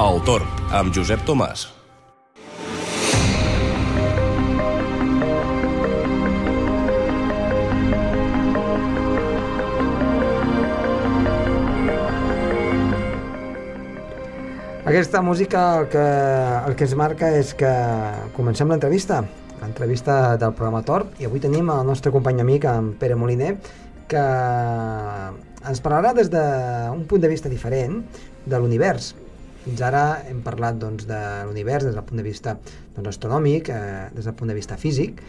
El Torn, amb Josep Tomàs. Aquesta música el que, el que ens marca és que comencem l'entrevista, l'entrevista del programa Torp, i avui tenim el nostre company amic, en Pere Moliner, que ens parlarà des d'un punt de vista diferent de l'univers. Fins ara hem parlat doncs, de l'univers des del punt de vista doncs, astronòmic, eh, des del punt de vista físic,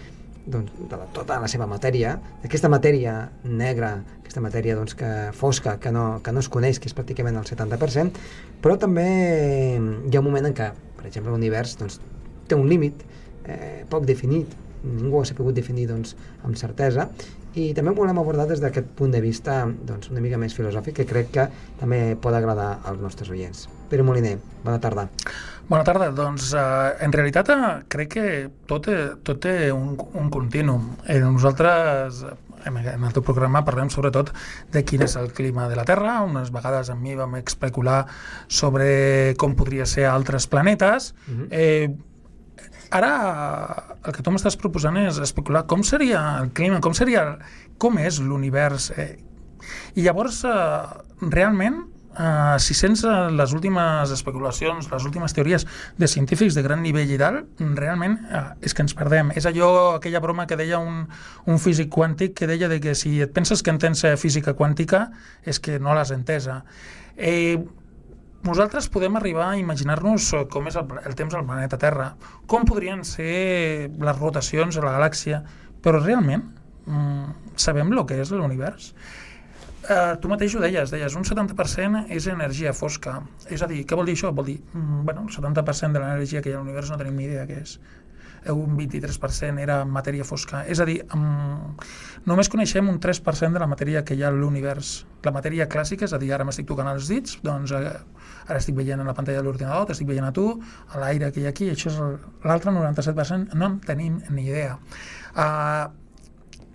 doncs, de la, tota la seva matèria, d'aquesta matèria negra, aquesta matèria doncs, que fosca, que no, que no es coneix, que és pràcticament el 70%, però també hi ha un moment en què, per exemple, l'univers doncs, té un límit eh, poc definit, ningú s'ha pogut definir doncs, amb certesa, i també ho volem abordar des d'aquest punt de vista doncs, una mica més filosòfic, que crec que també pot agradar als nostres oients. Pere Moliner, bona tarda. Bona tarda. Doncs eh, en realitat eh, crec que tot, té, tot té un, un continuum. Eh, nosaltres en el teu programa parlem sobretot de quin és el clima de la Terra, unes vegades amb mi vam especular sobre com podria ser altres planetes. Uh -huh. eh, ara el que tu m'estàs proposant és especular com seria el clima, com seria com és l'univers. Eh, I llavors, eh, realment, Uh, si sents les últimes especulacions, les últimes teories de científics de gran nivell i dalt, realment uh, és que ens perdem. És allò, aquella broma que deia un, un físic quàntic que deia de que si et penses que entens física quàntica és que no l'has entesa. Eh, nosaltres podem arribar a imaginar-nos com és el, el temps al planeta Terra, com podrien ser les rotacions a la galàxia, però realment mm, sabem el que és l'univers? Uh, tu mateix ho deies, deies, un 70% és energia fosca. És a dir, què vol dir això? Vol dir, mm, bueno, el 70% de l'energia que hi ha a l'univers no tenim ni idea què és. Un 23% era matèria fosca. És a dir, um, només coneixem un 3% de la matèria que hi ha a l'univers. La matèria clàssica, és a dir, ara m'estic tocant els dits, doncs uh, ara estic veient en la pantalla de l'ordinador, t'estic veient a tu, a l'aire que hi ha aquí, això és l'altre 97%, no en tenim ni idea. Uh,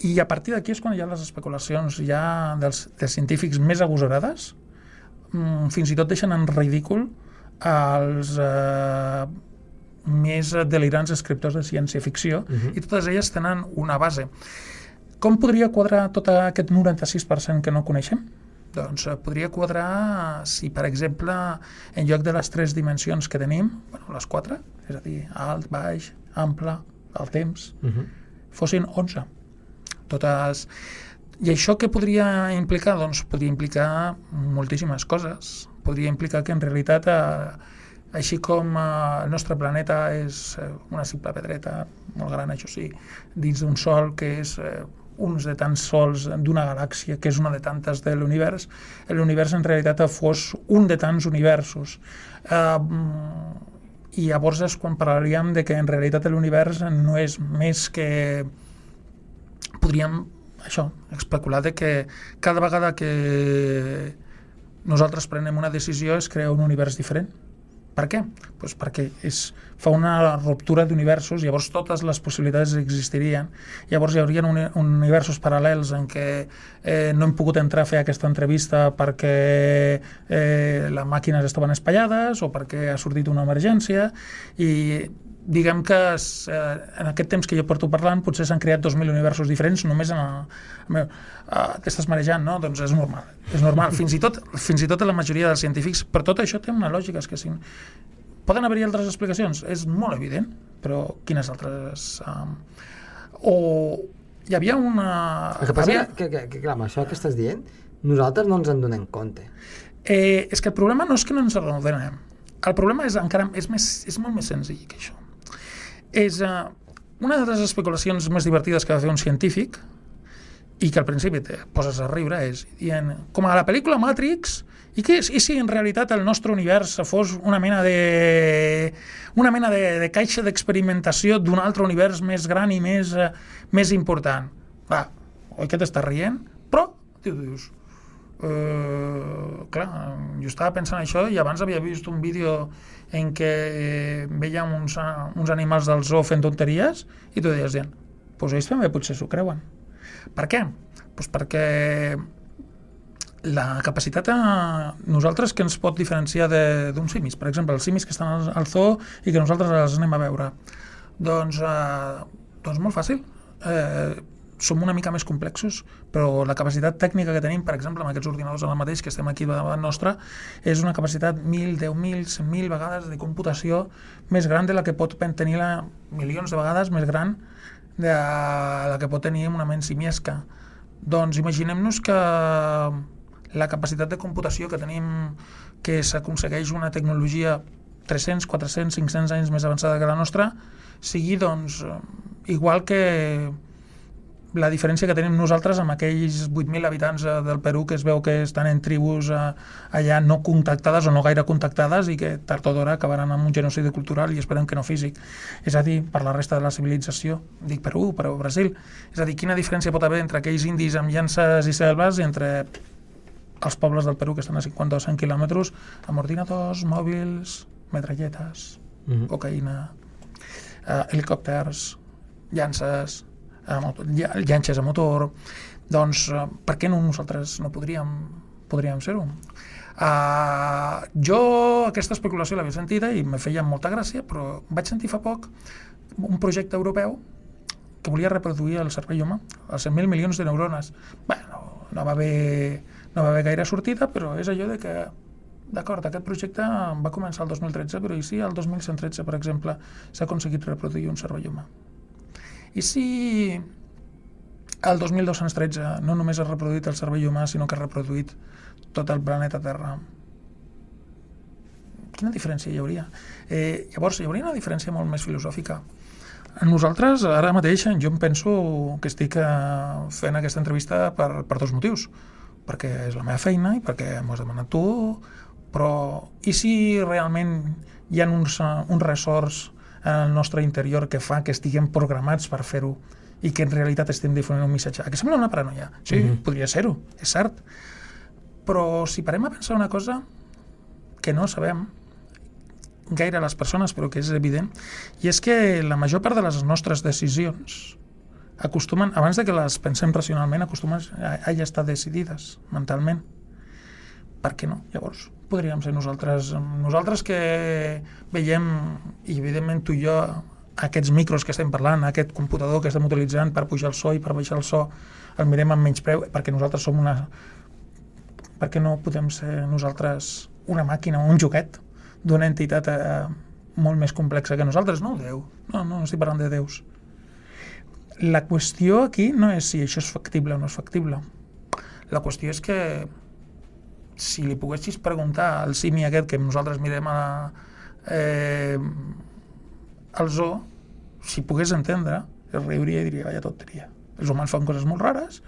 i a partir d'aquí és quan hi ha les especulacions ja dels, dels científics més agosarades, mm, fins i tot deixen en ridícul els eh, més delirants escriptors de ciència-ficció uh -huh. i totes elles tenen una base. Com podria quadrar tot aquest 96% que no coneixem? Doncs eh, podria quadrar si, per exemple, en lloc de les tres dimensions que tenim, bueno, les quatre, és a dir, alt, baix, ample, el temps, uh -huh. fossin 11 totes... I això què podria implicar? Doncs podria implicar moltíssimes coses. Podria implicar que en realitat, eh, així com eh, el nostre planeta és eh, una simple pedreta, molt gran això sí, dins d'un sol que és eh, uns de tants sols d'una galàxia, que és una de tantes de l'univers, l'univers en realitat fos un de tants universos. Eh, I llavors és quan parlaríem de que en realitat l'univers no és més que podríem això, especular de que cada vegada que nosaltres prenem una decisió es crea un univers diferent. Per què? Pues perquè és, fa una ruptura d'universos, llavors totes les possibilitats existirien, llavors hi haurien un, universos paral·lels en què eh, no hem pogut entrar a fer aquesta entrevista perquè eh, les màquines estaven espaiades o perquè ha sortit una emergència i diguem que eh, en aquest temps que jo porto parlant potser s'han creat 2.000 universos diferents només en el, uh, t'estàs marejant, no? Doncs és normal, és normal. Fins i, tot, fins i tot la majoria dels científics, però tot això té una lògica, és que si, poden haver-hi altres explicacions, és molt evident, però quines altres... Um, o hi havia una... El que passa havia... que, que, que, clar, això que estàs dient, nosaltres no ens en donem compte. Eh, és que el problema no és que no ens en donem, el problema és encara és, més, és molt més senzill que això és uh, una de les especulacions més divertides que va fer un científic i que al principi te poses a riure és dient, com a la pel·lícula Matrix i, què és, i si en realitat el nostre univers fos una mena de una mena de, de caixa d'experimentació d'un altre univers més gran i més, uh, més important va, oi que t'estàs rient? però, tu dius Uh, clar, jo estava pensant això i abans havia vist un vídeo en què eh, veiem uns, uns animals del zoo fent tonteries i tu deies, doncs pues ells també potser s'ho creuen. Per què? Pues perquè la capacitat a nosaltres que ens pot diferenciar d'uns simis, per exemple, els simis que estan al zoo i que nosaltres els anem a veure. Doncs, eh, doncs molt fàcil. Eh, som una mica més complexos, però la capacitat tècnica que tenim, per exemple, amb aquests ordinadors ara mateix que estem aquí davant nostra, és una capacitat 1.000, 10.000, 100.000 vegades de computació més gran de la que pot tenir la, milions de vegades més gran de la que pot tenir una ment simiesca. Doncs imaginem-nos que la capacitat de computació que tenim, que s'aconsegueix una tecnologia 300, 400, 500 anys més avançada que la nostra, sigui doncs igual que la diferència que tenim nosaltres amb aquells 8.000 habitants eh, del Perú que es veu que estan en tribus eh, allà no contactades o no gaire contactades i que tard o d'hora acabaran amb un genocidi cultural i esperem que no físic. És a dir, per la resta de la civilització, dic Perú, però Brasil. És a dir, quina diferència pot haver entre aquells indis amb llances i selves i entre els pobles del Perú que estan a 50 o 100 quilòmetres amb ordinadors, mòbils, metralletes, mm -hmm. cocaïna, eh, helicòpters, llances, llanxes a motor, doncs eh, per què no nosaltres no podríem, podríem ser-ho? Uh, jo aquesta especulació l'havia sentida i me feia molta gràcia, però vaig sentir fa poc un projecte europeu que volia reproduir el cervell humà, els 100.000 milions de neurones. Bé, no, no, va haver, no va haver gaire sortida, però és allò de que D'acord, aquest projecte va començar el 2013, però i si el 2113, per exemple, s'ha aconseguit reproduir un cervell humà? I si el 2213 no només ha reproduït el cervell humà, sinó que ha reproduït tot el planeta Terra? Quina diferència hi hauria? Eh, llavors, hi hauria una diferència molt més filosòfica. Nosaltres, ara mateix, jo em penso que estic eh, fent aquesta entrevista per, per dos motius. Perquè és la meva feina i perquè m'ho has demanat tu, però i si realment hi ha uns, uns ressorts en el nostre interior que fa que estiguem programats per fer-ho i que en realitat estem difonent un missatge. Que sembla una paranoia. Sí, mm -hmm. podria ser-ho, és cert. Però si parem a pensar una cosa que no sabem gaire les persones, però que és evident, i és que la major part de les nostres decisions acostumen, abans de que les pensem racionalment, acostumen a, a ja estar decidides mentalment. Per què no, llavors? Podríem ser nosaltres. Nosaltres que veiem, i evidentment tu i jo, aquests micros que estem parlant, aquest computador que estem utilitzant per pujar el so i per baixar el so, el mirem amb menys preu, perquè nosaltres som una... Per què no podem ser nosaltres una màquina o un joguet d'una entitat eh, molt més complexa que nosaltres? No, Déu. No, no, no estic parlant de déus. La qüestió aquí no és si això és factible o no és factible. La qüestió és que si li poguessis preguntar al simi aquest que nosaltres mirem a, eh, al zoo, si pogués entendre, es riuria i diria, vaya tonteria. Els humans fan coses molt rares,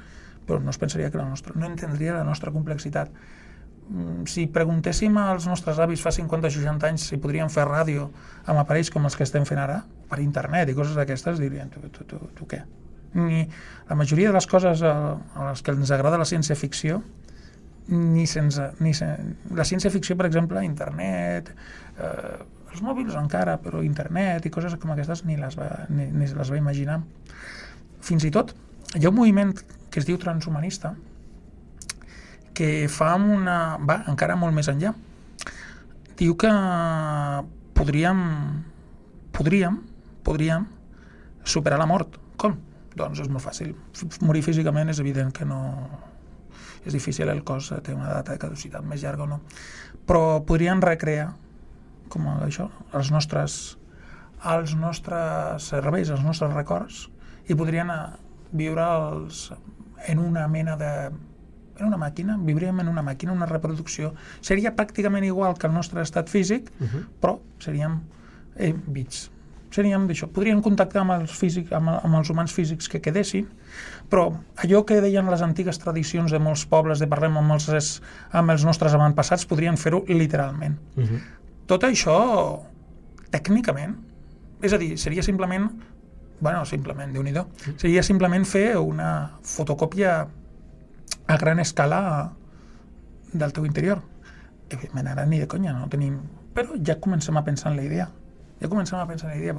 però no es pensaria que la nostra, no entendria la nostra complexitat. Mm, si preguntéssim als nostres avis fa 50 o 60 anys si podrien fer ràdio amb aparells com els que estem fent ara, per internet i coses d'aquestes, dirien, tu, tu, tu, tu què? Ni la majoria de les coses a, a les que ens agrada la ciència-ficció ni sense, ni sen... la ciència-ficció, per exemple, internet, eh, els mòbils encara, però internet i coses com aquestes ni les va, ni, ni les va imaginar. Fins i tot, hi ha un moviment que es diu transhumanista que fa una... va encara molt més enllà. Diu que podríem podríem, podríem superar la mort. Com? Doncs és molt fàcil. Morir físicament és evident que no, és difícil, el cos té una data de caducitat més llarga o no. Però podrien recrear com això, els nostres, els nostres serveis, els nostres records, i podrien eh, viure els, en una mena de en una màquina, viuríem en una màquina, una reproducció. Seria pràcticament igual que el nostre estat físic, uh -huh. però seríem eh, bits, seríem d'això, podrien contactar amb els, físics, amb, amb els humans físics que quedessin, però allò que deien les antigues tradicions de molts pobles, de parlem amb els, amb els nostres avantpassats, podrien fer-ho literalment. Uh mhm. -huh. Tot això, tècnicament, és a dir, seria simplement, bueno, simplement, déu nhi uh -huh. seria simplement fer una fotocòpia a gran escala del teu interior. Evidentment, ara ni de conya, no tenim... Però ja comencem a pensar en la idea ja comencem a pensar en la idea.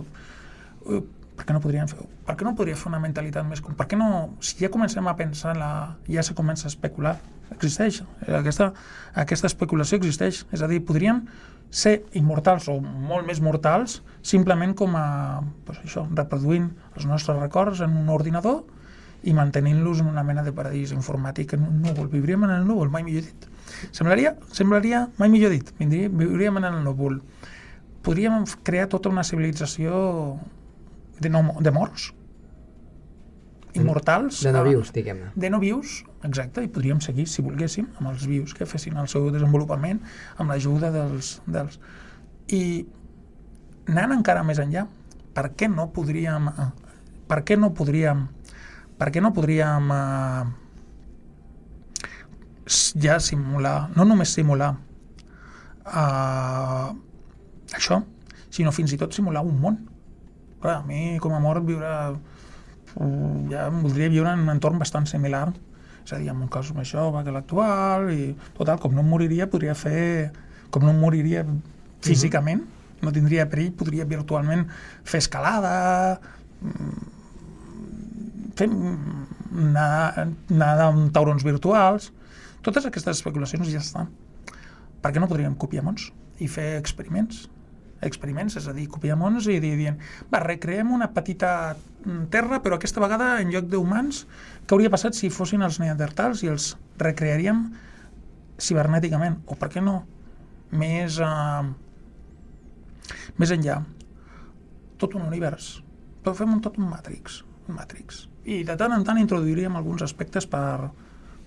per què no podríem fer per què no podria fer una mentalitat més per què no, si ja comencem a pensar en la, ja se comença a especular existeix, aquesta, aquesta especulació existeix, és a dir, podríem ser immortals o molt més mortals simplement com a pues això, reproduint els nostres records en un ordinador i mantenint-los en una mena de paradís informàtic en un núvol, viuríem en el núvol, mai millor dit. Semblaria, semblaria mai millor dit vindria, viuríem en el núvol podríem crear tota una civilització de, no, de morts? Immortals? de no vius, diguem-ne. de no vius, exacte, i podríem seguir si volguéssim amb els vius que fessin el seu desenvolupament amb l'ajuda dels, dels. I anant encara més enllà per què no podríem eh, per què no podríem per què no podríem eh, ja simular no només simular eh, això, sinó fins i tot simular un món. Clar, a mi com a mort viure mm, ja em voldria viure en un entorn bastant similar. És a dir, en un cas més jove que l'actual i total, com no em moriria podria fer, com no em moriria físicament, uh -huh. no tindria perill podria virtualment fer escalada mm, fer anar, anar amb taurons virtuals. Totes aquestes especulacions ja estan. Per què no podríem copiar mons i fer experiments experiments, és a dir, copiar mons i dir, dient, va, recreem una petita mm, terra, però aquesta vegada en lloc d'humans, què hauria passat si fossin els neandertals i els recrearíem cibernèticament? O per què no? Més, uh, més enllà. Tot un univers. Però fem un, tot un Matrix. Un Matrix. I de tant en tant introduiríem alguns aspectes per,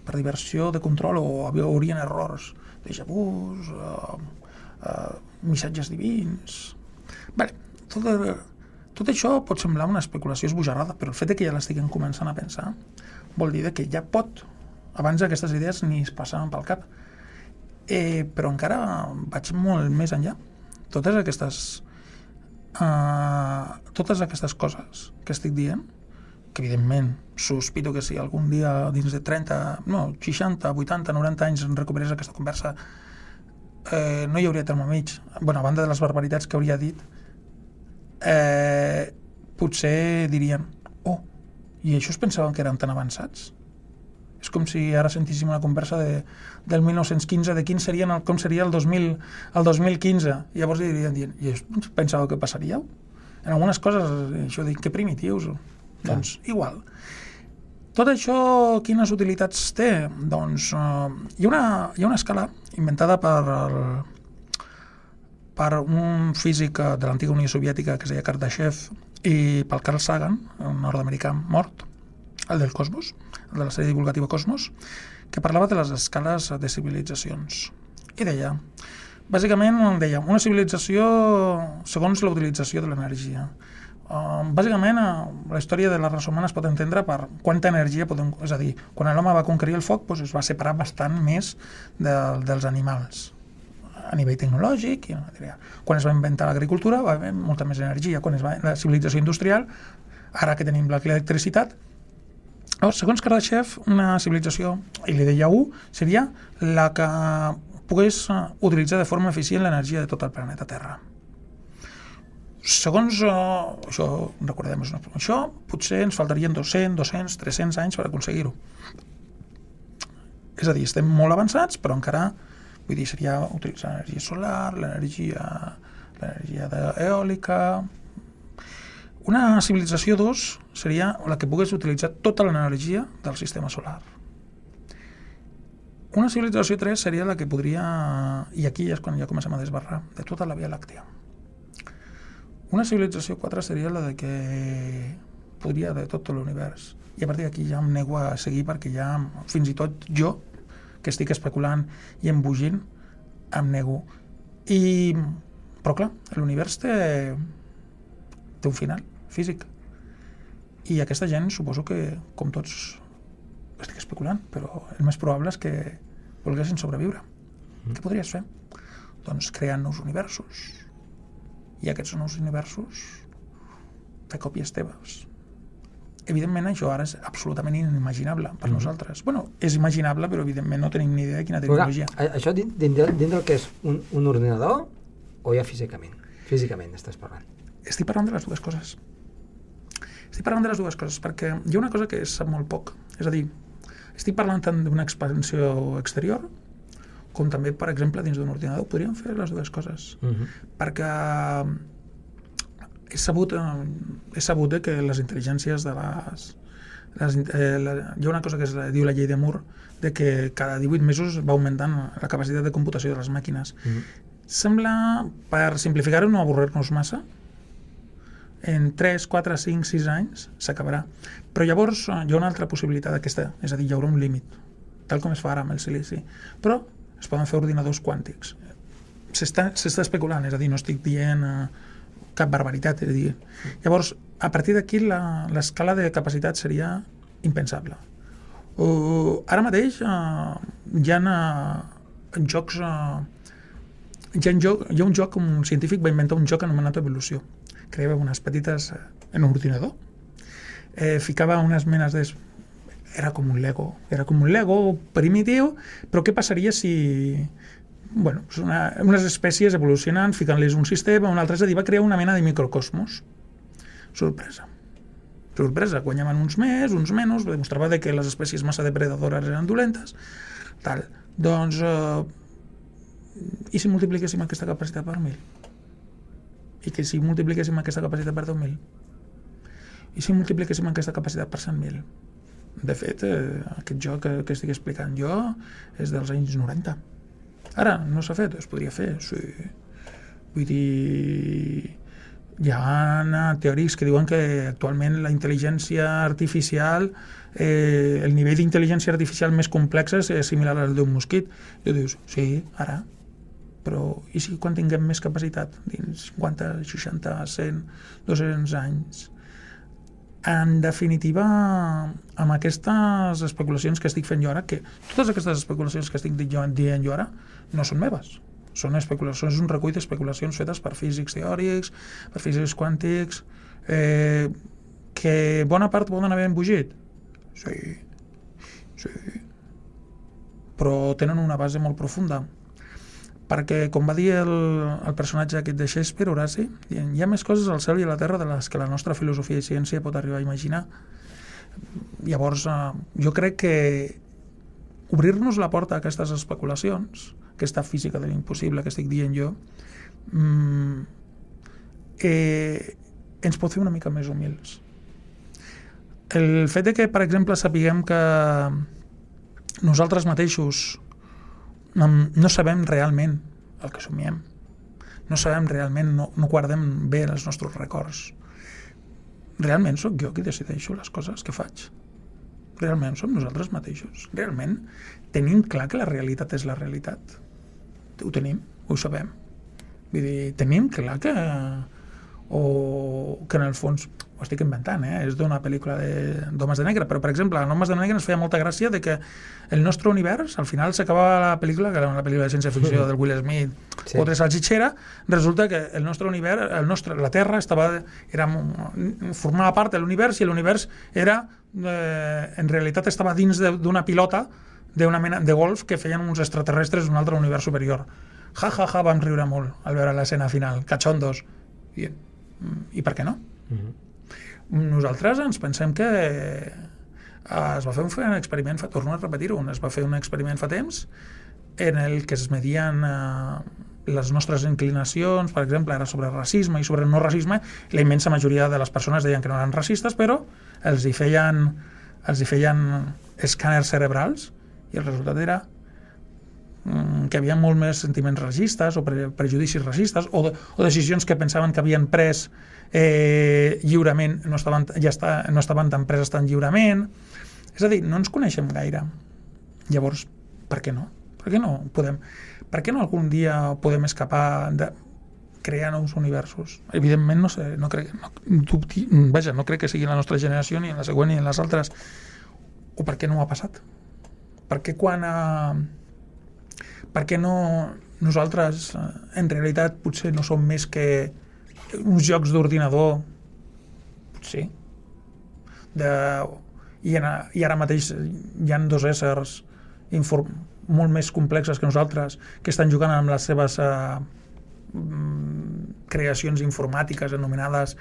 per diversió de control o haurien errors, déjà vus, uh, uh, missatges divins... Vale, tot, tot això pot semblar una especulació esbojarrada, però el fet que ja l'estiguem començant a pensar vol dir que ja pot, abans aquestes idees ni es passaven pel cap. Eh, però encara vaig molt més enllà. Totes aquestes uh, totes aquestes coses que estic dient, que evidentment sospito que si algun dia dins de 30, no, 60, 80, 90 anys recuperés aquesta conversa eh, no hi hauria terme mig. bueno, a banda de les barbaritats que hauria dit, eh, potser dirien oh, i això es pensaven que eren tan avançats? És com si ara sentíssim una conversa de, del 1915 de quin serien el, com seria el, 2000, el 2015. I llavors dirien, dient, i pensava que passaria? En algunes coses, això dic, que primitius. Doncs igual. Tot això, quines utilitats té? Doncs uh, hi, ha una, hi ha una escala inventada per, el, per un físic de l'antiga Unió Soviètica que es deia Kardashev i pel Carl Sagan, un nord-americà mort, el del Cosmos, el de la sèrie divulgativa Cosmos, que parlava de les escales de civilitzacions. I deia, bàsicament deia, una civilització segons la utilització de l'energia. Bàsicament, uh, la història de la raça humana es pot entendre per quanta energia podem... És a dir, quan l'home va conquerir el foc, doncs es va separar bastant més de, dels animals a nivell tecnològic. I, quan es va inventar l'agricultura va haver molta més energia. Quan es va la civilització industrial, ara que tenim l'electricitat, llavors, segons Kardashev, una civilització, i li deia U, seria la que pogués uh, utilitzar de forma eficient l'energia de tot el planeta Terra segons uh, això, recordem, això potser ens faltarien 200, 200, 300 anys per aconseguir-ho. És a dir, estem molt avançats, però encara, vull dir, seria utilitzar l'energia solar, l'energia l'energia eòlica... Una civilització 2 seria la que pogués utilitzar tota l'energia del sistema solar. Una civilització 3 seria la que podria, i aquí és quan ja comencem a desbarrar, de tota la Via Làctea. Una civilització 4 seria la de que podria de tot l'univers. I a partir d'aquí ja em nego a seguir perquè ja, fins i tot jo, que estic especulant i embogint, em nego. I, però clar, l'univers té, té un final físic. I aquesta gent suposo que, com tots, estic especulant, però el més probable és que volguessin sobreviure. Mm. Què podries fer? Doncs crear nous universos, i aquests nous universos fer còpies teves. Evidentment això ara és absolutament inimaginable per mm. nosaltres. bueno, és imaginable, però evidentment no tenim ni idea de quina tecnologia. Però, això dins, dins, dins del que és un, un ordinador o ja físicament? Físicament estàs parlant? Estic parlant de les dues coses. Estic parlant de les dues coses, perquè hi ha una cosa que es sap molt poc. És a dir, estic parlant tant d'una expansió exterior, com també, per exemple, dins d'un ordinador. Podríem fer les dues coses. Uh -huh. Perquè és sabut, eh, és sabut eh, que les intel·ligències de les... les eh, la, hi ha una cosa que es diu la llei de Moore, de que cada 18 mesos va augmentant la capacitat de computació de les màquines. Uh -huh. Sembla, per simplificar-ho, no avorrir-nos massa, en 3, 4, 5, 6 anys s'acabarà. Però llavors eh, hi ha una altra possibilitat aquesta, és a dir, hi haurà un límit, tal com es fa ara amb el silici. Però es poden fer ordinadors quàntics. S'està especulant, és a dir, no estic dient eh, cap barbaritat, és a dir. Llavors, a partir d'aquí l'escala de capacitat seria impensable. Uh, ara mateix uh, hi ha uh, jocs uh, hi, ha joc, hi ha un joc, un científic va inventar un joc anomenat Evolució. Creava unes petites uh, en un ordinador, eh, ficava unes menes de... Era com un Lego, era com un Lego primitiu, però què passaria si bueno, una, unes espècies evolucionant, ficant-les un sistema, un altre, és a dir, va crear una mena de microcosmos. Sorpresa. Sorpresa, guanyaven uns més, uns menys, demostrava de que les espècies massa depredadores eren dolentes, tal. Doncs, eh, i si multipliquéssim aquesta capacitat per mil? I que si multipliquéssim aquesta capacitat per 10.000? I si multipliquéssim aquesta capacitat per 100.000? De fet, eh, aquest joc que, que estic explicant jo és dels anys 90. Ara, no s'ha fet? Es podria fer, sí. Vull dir... Hi ha teòrics que diuen que actualment la intel·ligència artificial, eh, el nivell d'intel·ligència artificial més complex és similar al d'un mosquit. I dius, sí, ara, però i si quan tinguem més capacitat, dins 50, 60, 100, 200 anys? En definitiva, amb aquestes especulacions que estic fent jo ara, que totes aquestes especulacions que estic dient jo ara no són meves, són especulacions, és un recull d'especulacions fetes per físics teòrics, per físics quàntics, eh, que bona part poden haver embogit. Sí, sí. Però tenen una base molt profunda. Perquè, com va dir el, el personatge aquest de Shakespeare, Horaci, hi ha més coses al cel i a la terra de les que la nostra filosofia i ciència pot arribar a imaginar. Llavors, eh, jo crec que obrir-nos la porta a aquestes especulacions aquesta física de l'impossible que estic dient jo, mm, eh, ens pot fer una mica més humils. El fet de que, per exemple, sapiguem que nosaltres mateixos no sabem realment el que somiem, no sabem realment, no, no guardem bé els nostres records. Realment sóc jo qui decideixo les coses que faig. Realment som nosaltres mateixos. Realment tenim clar que la realitat és la realitat ho tenim, ho sabem. Vull dir, tenim clar que o que en el fons ho estic inventant, eh? és d'una pel·lícula d'Homes de, de Negre, però per exemple en Homes de Negre ens feia molta gràcia de que el nostre univers, al final s'acabava la pel·lícula, que era una pel·lícula de ciència-ficció del Will Smith sí. o de salsitxera, resulta que el nostre univers, el nostre, la Terra estava, era, formava part de l'univers i l'univers era, eh, en realitat estava dins d'una pilota d'una mena de golf que feien uns extraterrestres d'un altre univers superior. Ja, ja, ja, vam riure molt al veure l'escena final, cachondos. I, I per què no? Uh mhm. -huh. Nosaltres ens pensem que eh, es va fer un experiment, fa, torno a repetir-ho, es va fer un experiment fa temps en el que es medien eh, les nostres inclinacions, per exemple, era sobre racisme i sobre no racisme, la immensa majoria de les persones deien que no eren racistes, però els hi feien, els hi feien escàners cerebrals i el resultat era que hi havia molt més sentiments racistes o pre prejudicis racistes o, de, o decisions que pensaven que havien pres eh, lliurement no estaven, ja està, no estaven tan preses tan lliurement és a dir, no ens coneixem gaire llavors, per què no? per què no podem per què no algun dia podem escapar de crear nous universos. Evidentment, no sé, no crec, no, dubti, vaja, no crec que sigui la nostra generació, ni en la següent, ni en les altres. O per què no ha passat? perquè quan... Eh, perquè no nosaltres eh, en realitat potser no som més que uns jocs d'ordinador potser de, i, en, i ara mateix hi han dos éssers inform, molt més complexes que nosaltres que estan jugant amb les seves mm, creacions informàtiques anomenades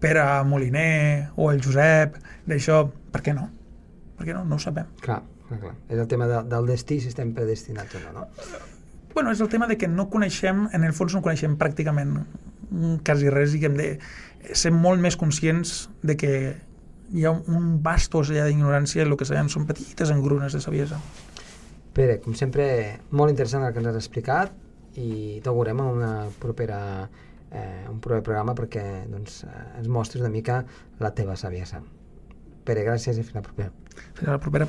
Pere Moliner o el Josep, d'això, per què no? Per què no? No ho sabem. Clar, clar. És el tema de, del destí, si estem predestinats o no, no? Bueno, és el tema de que no coneixem, en el fons no coneixem pràcticament quasi res i que hem de ser molt més conscients de que hi ha un vast oceà d'ignorància i el que sabem són petites engrunes de saviesa. Pere, com sempre, molt interessant el que ens has explicat i t'augurem en una propera eh, un proper programa perquè doncs, eh, ens mostris una mica la teva saviesa. Pere, gràcies i fins la propera. Fins la propera.